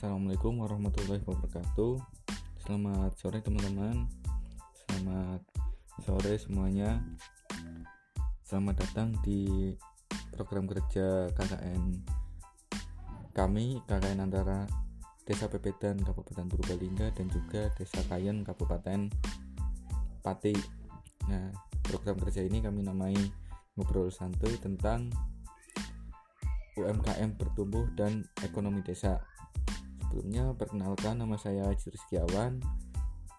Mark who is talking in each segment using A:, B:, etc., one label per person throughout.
A: Assalamualaikum warahmatullahi wabarakatuh. Selamat sore teman-teman. Selamat sore semuanya. Selamat datang di program kerja KKN Kami KKN antara Desa Pepedan Kabupaten Purbalingga dan juga Desa Kayen Kabupaten Pati. Nah program kerja ini kami namai Ngobrol Santuy tentang UMKM bertumbuh dan ekonomi desa Sebelumnya perkenalkan nama saya Rizkiawan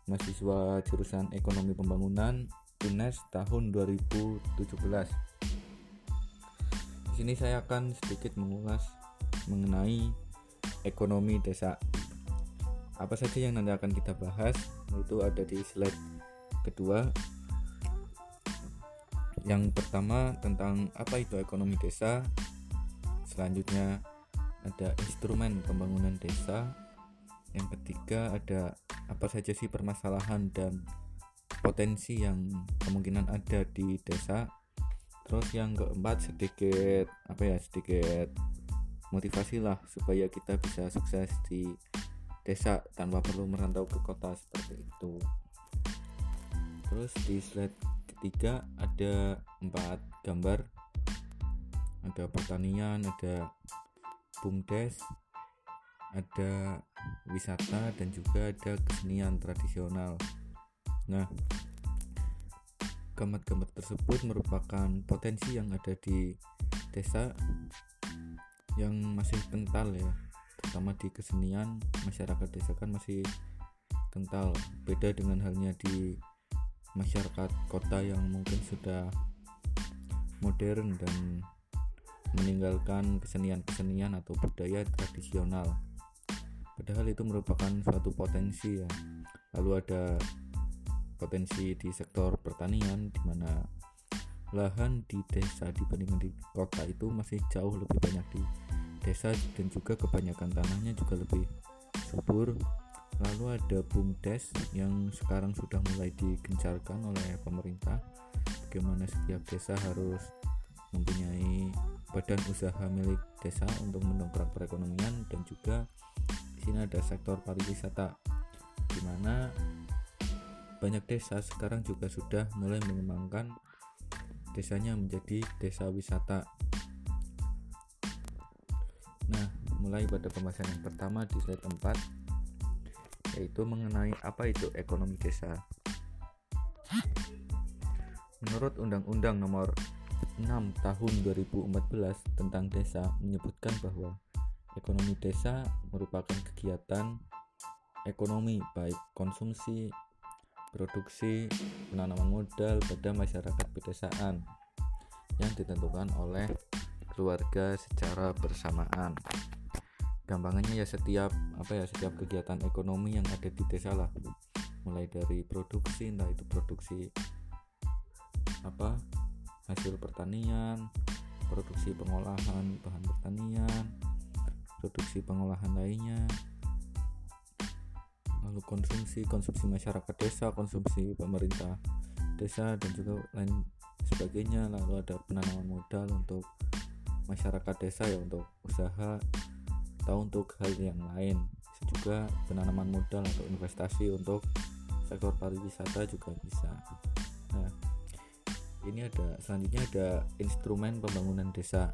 A: mahasiswa jurusan Ekonomi Pembangunan UNES tahun 2017. Di sini saya akan sedikit mengulas mengenai ekonomi desa. Apa saja yang nanti akan kita bahas itu ada di slide kedua. Yang pertama tentang apa itu ekonomi desa. Selanjutnya ada instrumen pembangunan desa. Yang ketiga ada apa saja sih permasalahan dan potensi yang kemungkinan ada di desa. Terus yang keempat sedikit apa ya sedikit motivasi lah supaya kita bisa sukses di desa tanpa perlu merantau ke kota seperti itu. Terus di slide ketiga ada empat gambar. Ada pertanian ada bumdes ada wisata dan juga ada kesenian tradisional. Nah gambar-gambar tersebut merupakan potensi yang ada di desa yang masih kental ya. Terutama di kesenian masyarakat desa kan masih kental. Beda dengan halnya di masyarakat kota yang mungkin sudah modern dan meninggalkan kesenian-kesenian atau budaya tradisional. Padahal itu merupakan suatu potensi ya. Lalu ada potensi di sektor pertanian di mana lahan di desa dibandingkan di kota itu masih jauh lebih banyak di desa dan juga kebanyakan tanahnya juga lebih subur. Lalu ada bumdes yang sekarang sudah mulai digencarkan oleh pemerintah bagaimana setiap desa harus mempunyai badan usaha milik desa untuk mendongkrak perekonomian dan juga di sini ada sektor pariwisata di mana banyak desa sekarang juga sudah mulai mengembangkan desanya menjadi desa wisata. Nah, mulai pada pembahasan yang pertama di slide 4 yaitu mengenai apa itu ekonomi desa. Menurut Undang-Undang Nomor 6 tahun 2014 tentang desa menyebutkan bahwa ekonomi desa merupakan kegiatan ekonomi baik konsumsi, produksi, penanaman modal pada masyarakat pedesaan yang ditentukan oleh keluarga secara bersamaan. Gampangannya ya setiap apa ya setiap kegiatan ekonomi yang ada di desa lah. Mulai dari produksi entah itu produksi apa hasil pertanian, produksi pengolahan bahan pertanian, produksi pengolahan lainnya, lalu konsumsi konsumsi masyarakat desa, konsumsi pemerintah desa dan juga lain sebagainya. Lalu ada penanaman modal untuk masyarakat desa ya untuk usaha atau untuk hal yang lain. Bisa juga penanaman modal atau investasi untuk sektor pariwisata juga bisa. Ini ada selanjutnya ada instrumen pembangunan desa.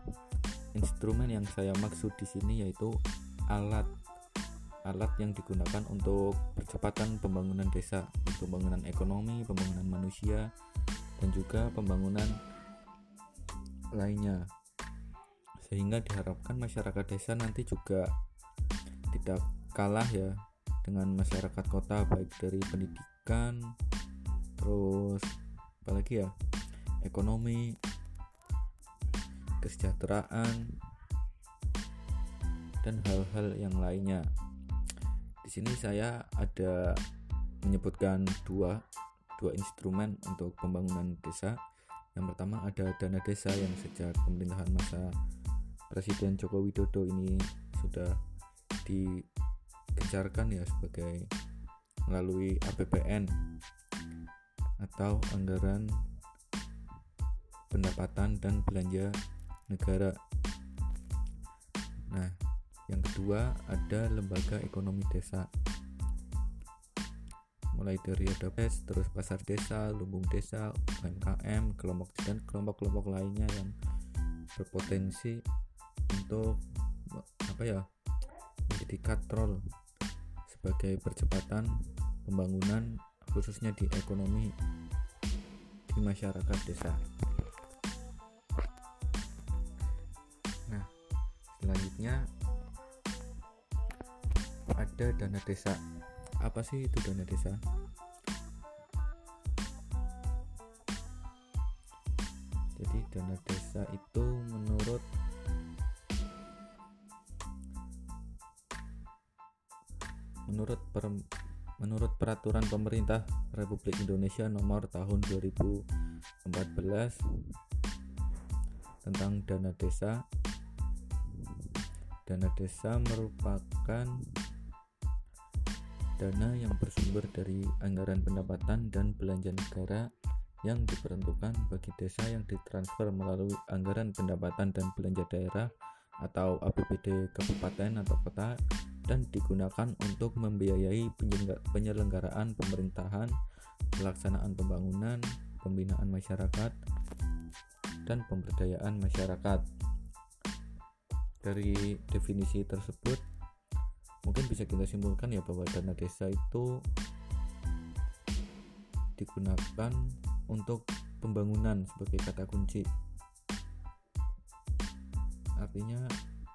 A: Instrumen yang saya maksud di sini yaitu alat. Alat yang digunakan untuk percepatan pembangunan desa pembangunan ekonomi pembangunan manusia dan juga pembangunan lainnya. Sehingga diharapkan masyarakat desa nanti juga tidak kalah ya dengan masyarakat kota baik dari pendidikan terus apalagi ya ekonomi, kesejahteraan, dan hal-hal yang lainnya. Di sini saya ada menyebutkan dua dua instrumen untuk pembangunan desa. Yang pertama ada dana desa yang sejak pemerintahan masa Presiden Joko Widodo ini sudah digencarkan ya sebagai melalui APBN atau anggaran pendapatan dan belanja negara. Nah, yang kedua ada lembaga ekonomi desa mulai dari ada PES, terus pasar desa, lumbung desa, UMKM, kelompok dan kelompok-kelompok lainnya yang berpotensi untuk apa ya menjadi katrol sebagai percepatan pembangunan khususnya di ekonomi di masyarakat desa. Selanjutnya ada dana desa. Apa sih itu dana desa? Jadi dana desa itu menurut menurut per, menurut peraturan pemerintah Republik Indonesia nomor tahun 2014 tentang dana desa dana desa merupakan dana yang bersumber dari anggaran pendapatan dan belanja negara yang diperuntukkan bagi desa yang ditransfer melalui anggaran pendapatan dan belanja daerah atau APBD kabupaten atau kota dan digunakan untuk membiayai penyelenggaraan pemerintahan, pelaksanaan pembangunan, pembinaan masyarakat, dan pemberdayaan masyarakat. Dari definisi tersebut, mungkin bisa kita simpulkan ya bahwa dana desa itu digunakan untuk pembangunan sebagai kata kunci artinya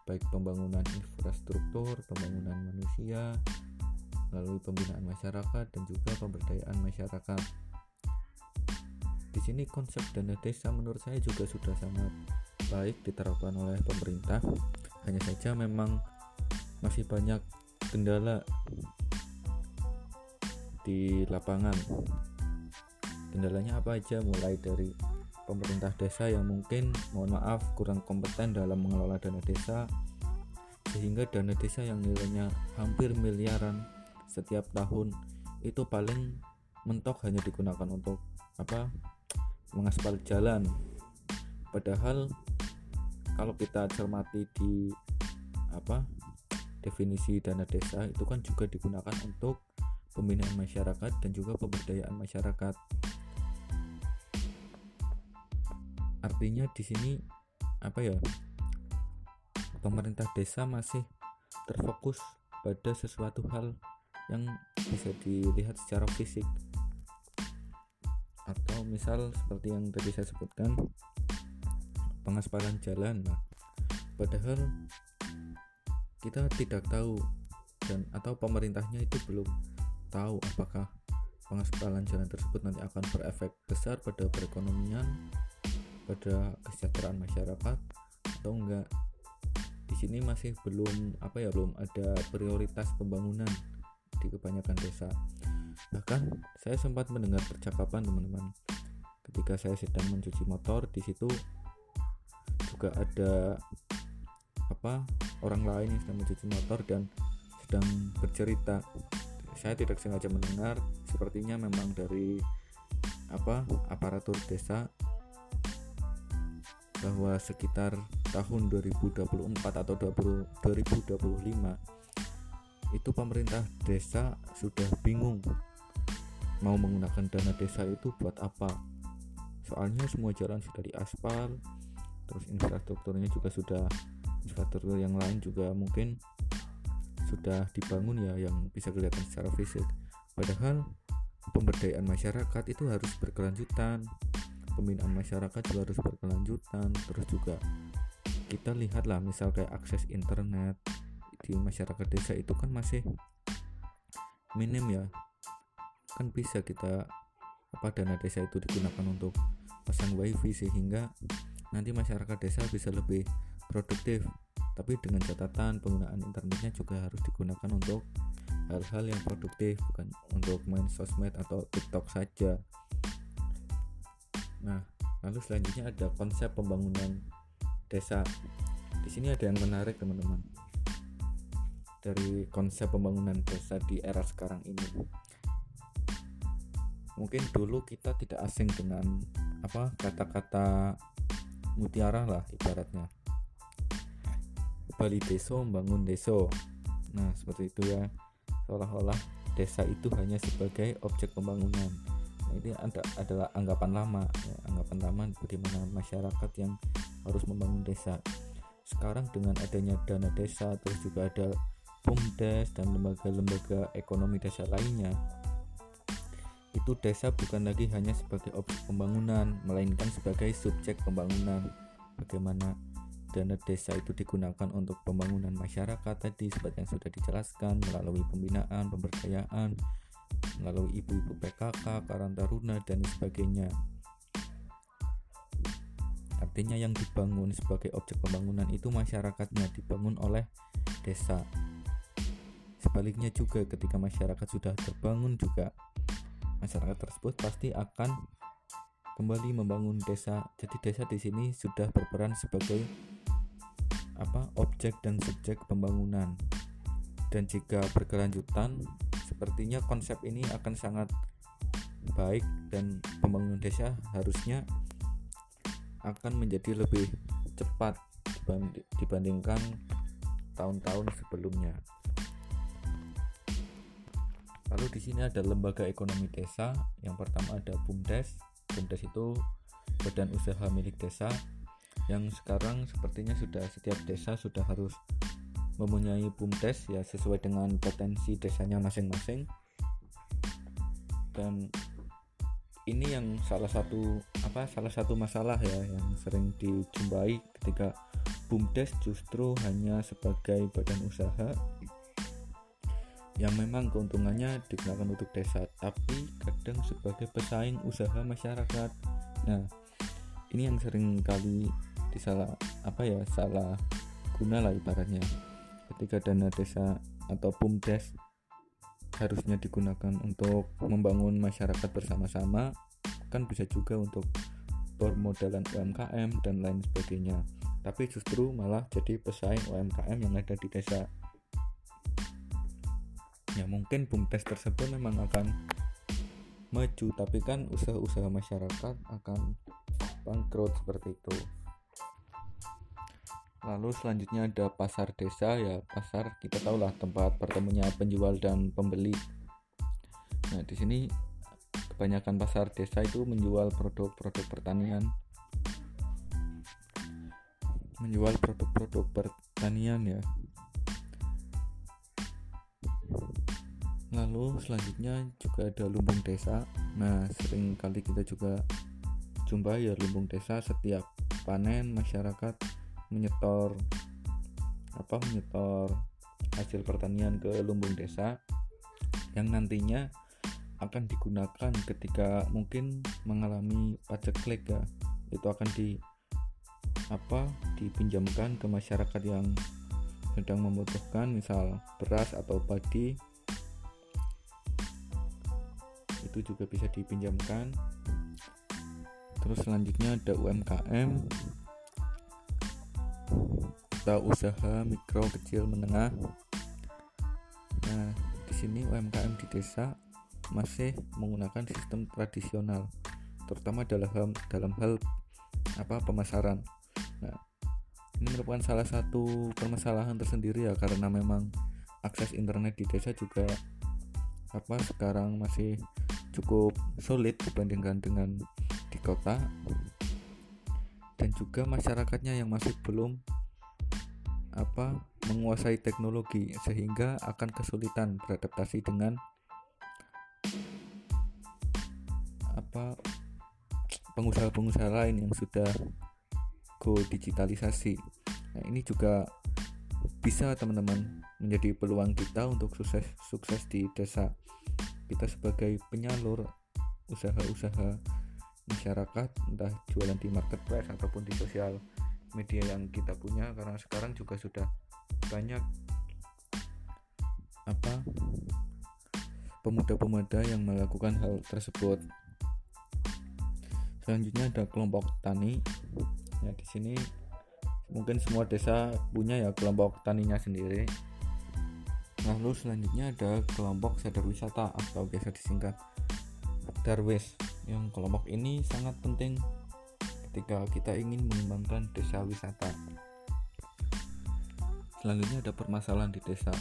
A: baik pembangunan infrastruktur, pembangunan manusia, melalui pembinaan masyarakat dan juga pemberdayaan masyarakat. Di sini konsep dana desa menurut saya juga sudah sangat baik diterapkan oleh pemerintah. Hanya saja memang masih banyak kendala di lapangan. Kendalanya apa aja? Mulai dari pemerintah desa yang mungkin mohon maaf kurang kompeten dalam mengelola dana desa sehingga dana desa yang nilainya hampir miliaran setiap tahun itu paling mentok hanya digunakan untuk apa? Mengaspal jalan. Padahal kalau kita cermati di apa definisi dana desa itu kan juga digunakan untuk pembinaan masyarakat dan juga pemberdayaan masyarakat. Artinya di sini apa ya? Pemerintah desa masih terfokus pada sesuatu hal yang bisa dilihat secara fisik atau misal seperti yang tadi saya sebutkan pengaspalan jalan. Nah padahal kita tidak tahu dan atau pemerintahnya itu belum tahu apakah pengaspalan jalan tersebut nanti akan berefek besar pada perekonomian pada kesejahteraan masyarakat atau enggak. Di sini masih belum apa ya belum ada prioritas pembangunan di kebanyakan desa. Bahkan saya sempat mendengar percakapan teman-teman ketika saya sedang mencuci motor di situ juga ada apa orang lain yang sedang mencuci motor dan sedang bercerita. Saya tidak sengaja mendengar sepertinya memang dari apa aparatur desa bahwa sekitar tahun 2024 atau 20, 2025 itu pemerintah desa sudah bingung mau menggunakan dana desa itu buat apa. Soalnya semua jalan sudah diaspal terus infrastrukturnya juga sudah infrastruktur yang lain juga mungkin sudah dibangun ya yang bisa kelihatan secara fisik. Padahal pemberdayaan masyarakat itu harus berkelanjutan pembinaan masyarakat juga harus berkelanjutan. Terus juga kita lihatlah misal kayak akses internet di masyarakat desa itu kan masih minim ya. Kan bisa kita apa dana desa itu digunakan untuk pasang wifi sehingga nanti masyarakat desa bisa lebih produktif. Tapi dengan catatan penggunaan internetnya juga harus digunakan untuk hal-hal yang produktif bukan untuk main sosmed atau tiktok saja. Nah lalu selanjutnya ada konsep pembangunan desa. Di sini ada yang menarik teman-teman. Dari konsep pembangunan desa di era sekarang ini. Mungkin dulu kita tidak asing dengan apa kata-kata mutiara lah ibaratnya. Bali Deso membangun deso. Nah seperti itu ya. Seolah-olah desa itu hanya sebagai objek pembangunan. Nah, ini ada, adalah anggapan lama ya, anggapan lama bagaimana masyarakat yang harus membangun desa. Sekarang dengan adanya dana desa terus juga ada BUMDes dan lembaga-lembaga ekonomi desa lainnya itu desa bukan lagi hanya sebagai objek pembangunan melainkan sebagai subjek pembangunan bagaimana dana desa itu digunakan untuk pembangunan masyarakat tadi seperti yang sudah dijelaskan melalui pembinaan, pemberdayaan, melalui ibu-ibu PKK, Karang Taruna dan sebagainya. Artinya yang dibangun sebagai objek pembangunan itu masyarakatnya dibangun oleh desa. Sebaliknya juga ketika masyarakat sudah terbangun juga masyarakat tersebut pasti akan kembali membangun desa. Jadi desa di sini sudah berperan sebagai apa objek dan subjek pembangunan dan jika berkelanjutan sepertinya konsep ini akan sangat baik dan pembangunan desa harusnya akan menjadi lebih cepat dibandingkan tahun-tahun sebelumnya. Lalu di sini ada lembaga ekonomi desa. Yang pertama ada BUMDes. BUMDes itu badan usaha milik desa yang sekarang sepertinya sudah setiap desa sudah harus mempunyai bumdes ya sesuai dengan potensi desanya masing-masing dan ini yang salah satu apa salah satu masalah ya yang sering dijumpai ketika bumdes justru hanya sebagai badan usaha yang memang keuntungannya digunakan untuk desa tapi kadang sebagai pesaing usaha masyarakat. Nah ini yang sering kali disalah apa ya salah guna lah ibaratnya. Ketika dana desa atau bumdes harusnya digunakan untuk membangun masyarakat bersama-sama kan bisa juga untuk permodalan UMKM dan lain sebagainya. Tapi justru malah jadi pesaing UMKM yang ada di desa ya mungkin bumdes tersebut memang akan maju tapi kan usaha-usaha masyarakat akan bangkrut seperti itu Lalu selanjutnya ada pasar desa ya pasar kita tahulah tempat pertemunya penjual dan pembeli. Nah di sini kebanyakan pasar desa itu menjual produk-produk pertanian, menjual produk-produk pertanian ya. Lalu selanjutnya juga ada lumbung desa. Nah sering kali kita juga jumpa ya lumbung desa. Setiap panen masyarakat menyetor apa menyetor hasil pertanian ke lumbung desa yang nantinya akan digunakan ketika mungkin mengalami paceklik ya. Itu akan di apa dipinjamkan ke masyarakat yang sedang membutuhkan misal beras atau padi itu juga bisa dipinjamkan terus selanjutnya ada UMKM atau usaha mikro kecil menengah. Nah, di sini UMKM di desa masih menggunakan sistem tradisional, terutama dalam dalam hal apa pemasaran. Nah, ini merupakan salah satu permasalahan tersendiri ya karena memang akses internet di desa juga apa sekarang masih cukup sulit dibandingkan dengan di kota dan juga masyarakatnya yang masih belum apa menguasai teknologi sehingga akan kesulitan beradaptasi dengan apa pengusaha-pengusaha lain yang sudah go digitalisasi. Nah, ini juga bisa teman-teman menjadi peluang kita untuk sukses sukses di desa. Kita sebagai penyalur usaha-usaha masyarakat entah jualan di marketplace ataupun di sosial media yang kita punya karena sekarang juga sudah banyak apa pemuda-pemuda yang melakukan hal tersebut. Selanjutnya ada kelompok tani. Ya di sini mungkin semua desa punya ya kelompok taninya sendiri. Lalu selanjutnya ada kelompok sadar wisata atau biasa disingkat Darwis. Yang kelompok ini sangat penting ketika kita ingin mengembangkan desa wisata. selanjutnya ada permasalahan di desa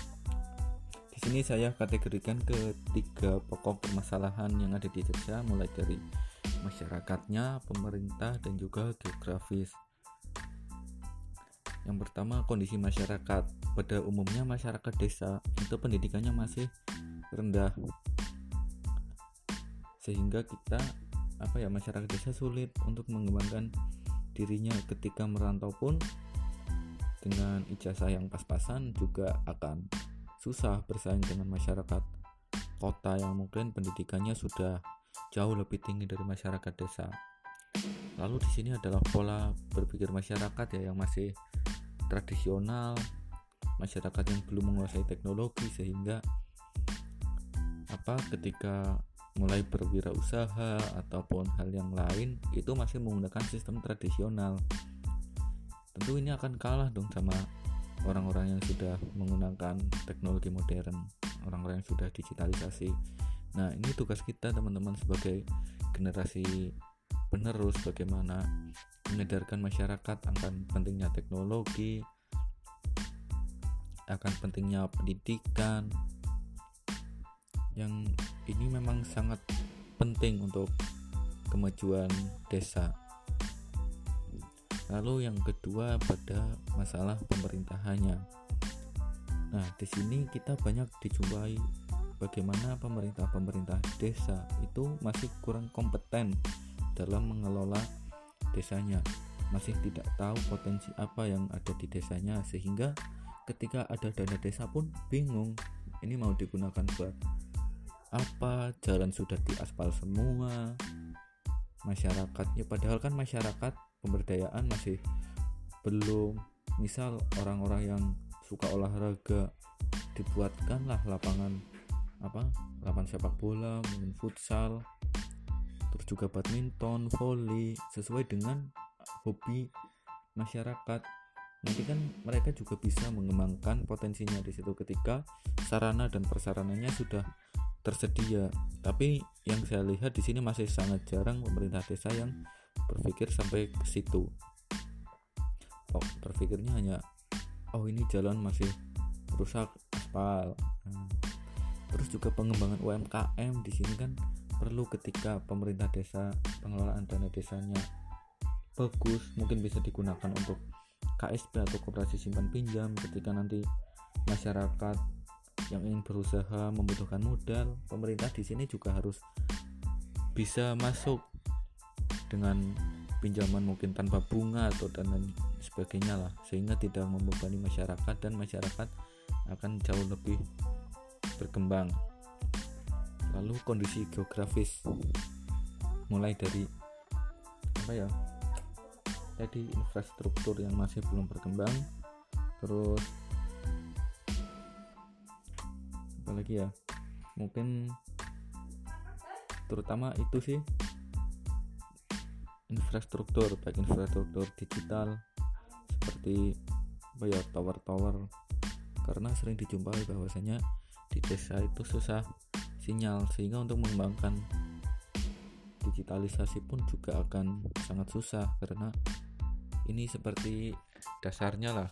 A: di sini saya kategorikan ke tiga pokok permasalahan yang ada di desa mulai dari masyarakatnya pemerintah dan juga geografis yang pertama kondisi masyarakat. Pada umumnya masyarakat desa itu pendidikannya masih rendah. Sehingga kita apa ya masyarakat desa sulit untuk mengembangkan dirinya. Ketika merantau pun dengan ijazah yang pas-pasan juga akan susah bersaing dengan masyarakat kota yang mungkin pendidikannya sudah jauh lebih tinggi dari masyarakat desa. Lalu di sini adalah pola berpikir masyarakat ya yang masih tradisional, masyarakat yang belum menguasai teknologi sehingga apa ketika mulai berwirausaha ataupun hal yang lain itu masih menggunakan sistem tradisional. Tentu ini akan kalah dong sama orang-orang yang sudah menggunakan teknologi modern orang-orang yang sudah digitalisasi. Nah ini tugas kita teman-teman sebagai generasi penerus bagaimana menyadarkan masyarakat akan pentingnya teknologi akan pentingnya pendidikan yang ini memang sangat penting untuk kemajuan desa. Lalu yang kedua pada masalah pemerintahannya. Nah, di sini kita banyak dijumpai bagaimana pemerintah-pemerintah desa itu masih kurang kompeten dalam mengelola desanya. Masih tidak tahu potensi apa yang ada di desanya sehingga ketika ada dana desa pun bingung ini mau digunakan buat apa? Jalan sudah diaspal semua masyarakatnya padahal kan masyarakat pemberdayaan masih belum. Misal orang-orang yang suka olahraga dibuatkanlah lapangan apa? Lapangan sepak bola mungkin futsal terus juga badminton volley sesuai dengan hobi masyarakat nanti kan mereka juga bisa mengembangkan potensinya di situ ketika sarana dan prasarananya sudah tersedia. Tapi yang saya lihat di sini masih sangat jarang pemerintah desa yang berpikir sampai ke situ. Oh, berpikirnya hanya oh ini jalan masih rusak aspal. Nah, terus juga pengembangan UMKM di sini kan perlu ketika pemerintah desa pengelolaan dana desanya bagus mungkin bisa digunakan untuk KSP atau koperasi simpan pinjam ketika nanti masyarakat yang ingin berusaha membutuhkan modal, pemerintah di sini juga harus bisa masuk dengan pinjaman mungkin tanpa bunga atau dan lain sebagainya lah sehingga tidak membebani masyarakat dan masyarakat akan jauh lebih berkembang lalu kondisi geografis. Mulai dari apa ya tadi infrastruktur yang masih belum berkembang. Terus apalagi ya mungkin terutama itu sih infrastruktur baik infrastruktur digital seperti apa ya tower-tower. Karena sering dijumpai bahwasanya di desa itu susah sinyal sehingga untuk mengembangkan digitalisasi pun juga akan sangat susah karena ini seperti dasarnya lah.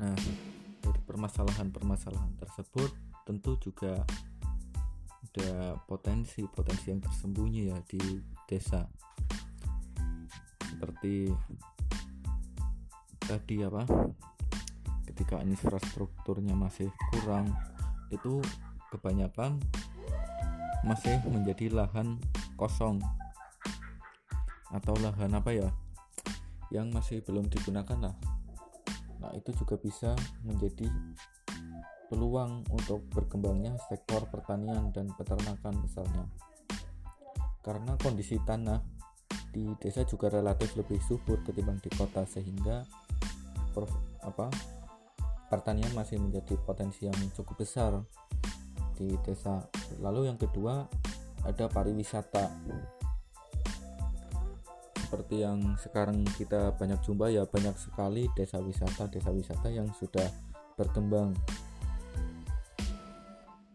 A: Nah permasalahan-permasalahan tersebut tentu juga ada potensi-potensi yang tersembunyi ya di desa. Seperti tadi apa ketika infrastrukturnya masih kurang itu kebanyakan masih menjadi lahan kosong atau lahan apa ya yang masih belum digunakan lah Nah, itu juga bisa menjadi peluang untuk berkembangnya sektor pertanian dan peternakan misalnya. Karena kondisi tanah di desa juga relatif lebih subur ketimbang di kota sehingga apa pertanian masih menjadi potensi yang cukup besar di desa. Lalu yang kedua ada pariwisata. Seperti yang sekarang kita banyak jumpa ya banyak sekali desa wisata desa wisata yang sudah berkembang.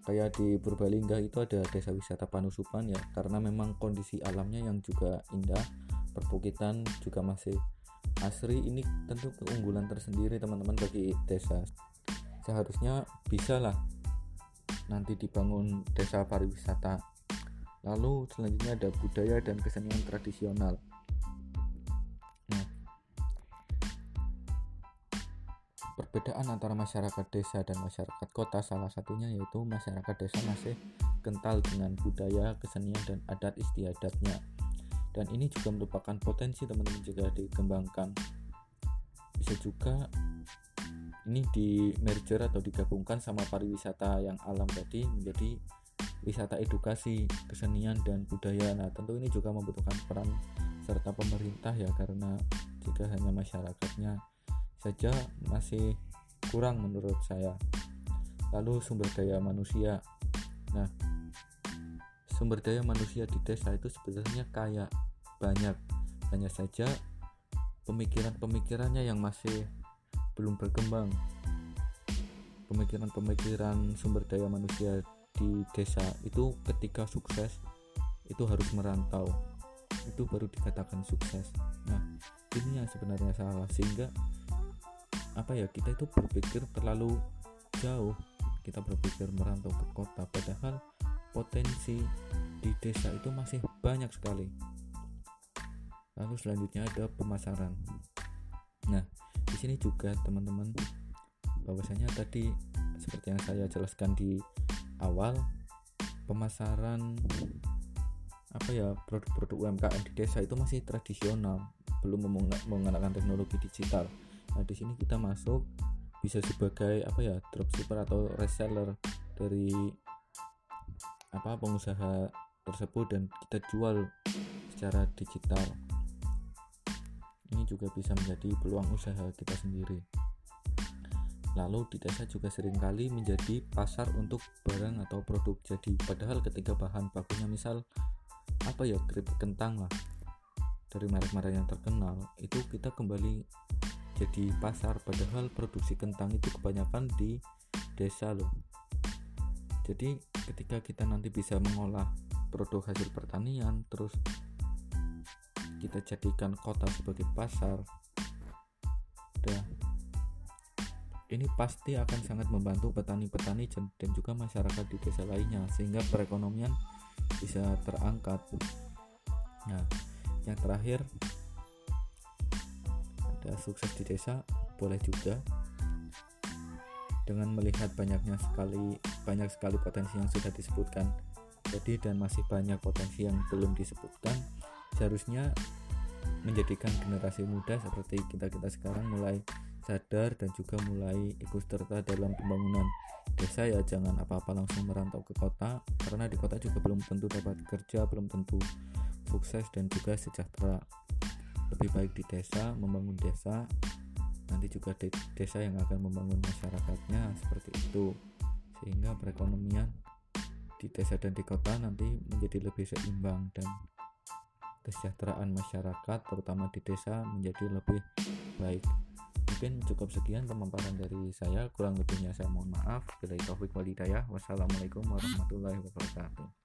A: Kayak di Purbalingga itu ada desa wisata Panusupan ya. Karena memang kondisi alamnya yang juga indah perbukitan juga masih asri ini tentu keunggulan tersendiri teman-teman bagi desa. Seharusnya bisa lah nanti dibangun desa pariwisata. Lalu selanjutnya ada budaya dan kesenian tradisional. Nah perbedaan antara masyarakat desa dan masyarakat kota salah satunya yaitu masyarakat desa masih kental dengan budaya kesenian dan adat istiadatnya dan ini juga merupakan potensi teman-teman jika dikembangkan bisa juga ini di merger atau digabungkan sama pariwisata yang alam tadi menjadi wisata edukasi, kesenian dan budaya. Nah, tentu ini juga membutuhkan peran serta pemerintah ya karena jika hanya masyarakatnya saja masih kurang menurut saya. Lalu sumber daya manusia. Nah, sumber daya manusia di desa itu sebenarnya kaya banyak. Hanya saja pemikiran-pemikirannya yang masih belum berkembang. Pemikiran-pemikiran sumber daya manusia di desa itu ketika sukses itu harus merantau. Itu baru dikatakan sukses. Nah ini yang sebenarnya salah. Sehingga apa ya kita itu berpikir terlalu jauh. Kita berpikir merantau ke kota. Padahal potensi di desa itu masih banyak sekali lalu selanjutnya ada pemasaran. Nah di sini juga teman-teman bahwasanya tadi seperti yang saya jelaskan di awal pemasaran apa ya produk-produk UMKM di desa itu masih tradisional belum menggunakan teknologi digital. Nah di sini kita masuk bisa sebagai apa ya dropshipper atau reseller dari apa pengusaha tersebut dan kita jual secara digital ini juga bisa menjadi peluang usaha kita sendiri. Lalu di desa juga sering kali menjadi pasar untuk barang atau produk. Jadi padahal ketika bahan bakunya misal apa ya keripik kentang lah dari merek-merek yang terkenal itu kita kembali jadi pasar. Padahal produksi kentang itu kebanyakan di desa loh. Jadi ketika kita nanti bisa mengolah produk hasil pertanian terus kita jadikan kota sebagai pasar dan ini pasti akan sangat membantu petani-petani dan juga masyarakat di desa lainnya sehingga perekonomian bisa terangkat. Nah yang terakhir ada sukses di desa boleh juga. Dengan melihat banyaknya sekali banyak sekali potensi yang sudah disebutkan jadi dan masih banyak potensi yang belum disebutkan seharusnya menjadikan generasi muda seperti kita-kita sekarang mulai sadar dan juga mulai ikut serta dalam pembangunan desa ya. Jangan apa-apa langsung merantau ke kota karena di kota juga belum tentu dapat kerja belum tentu sukses dan juga sejahtera. Lebih baik di desa membangun desa nanti juga de desa yang akan membangun masyarakatnya seperti itu. Sehingga perekonomian di desa dan di kota nanti menjadi lebih seimbang dan kesejahteraan masyarakat terutama di desa menjadi lebih baik. Mungkin cukup sekian pemaparan dari saya. Kurang lebihnya saya mohon maaf. Bila taufik walidayah. Wassalamualaikum warahmatullahi wabarakatuh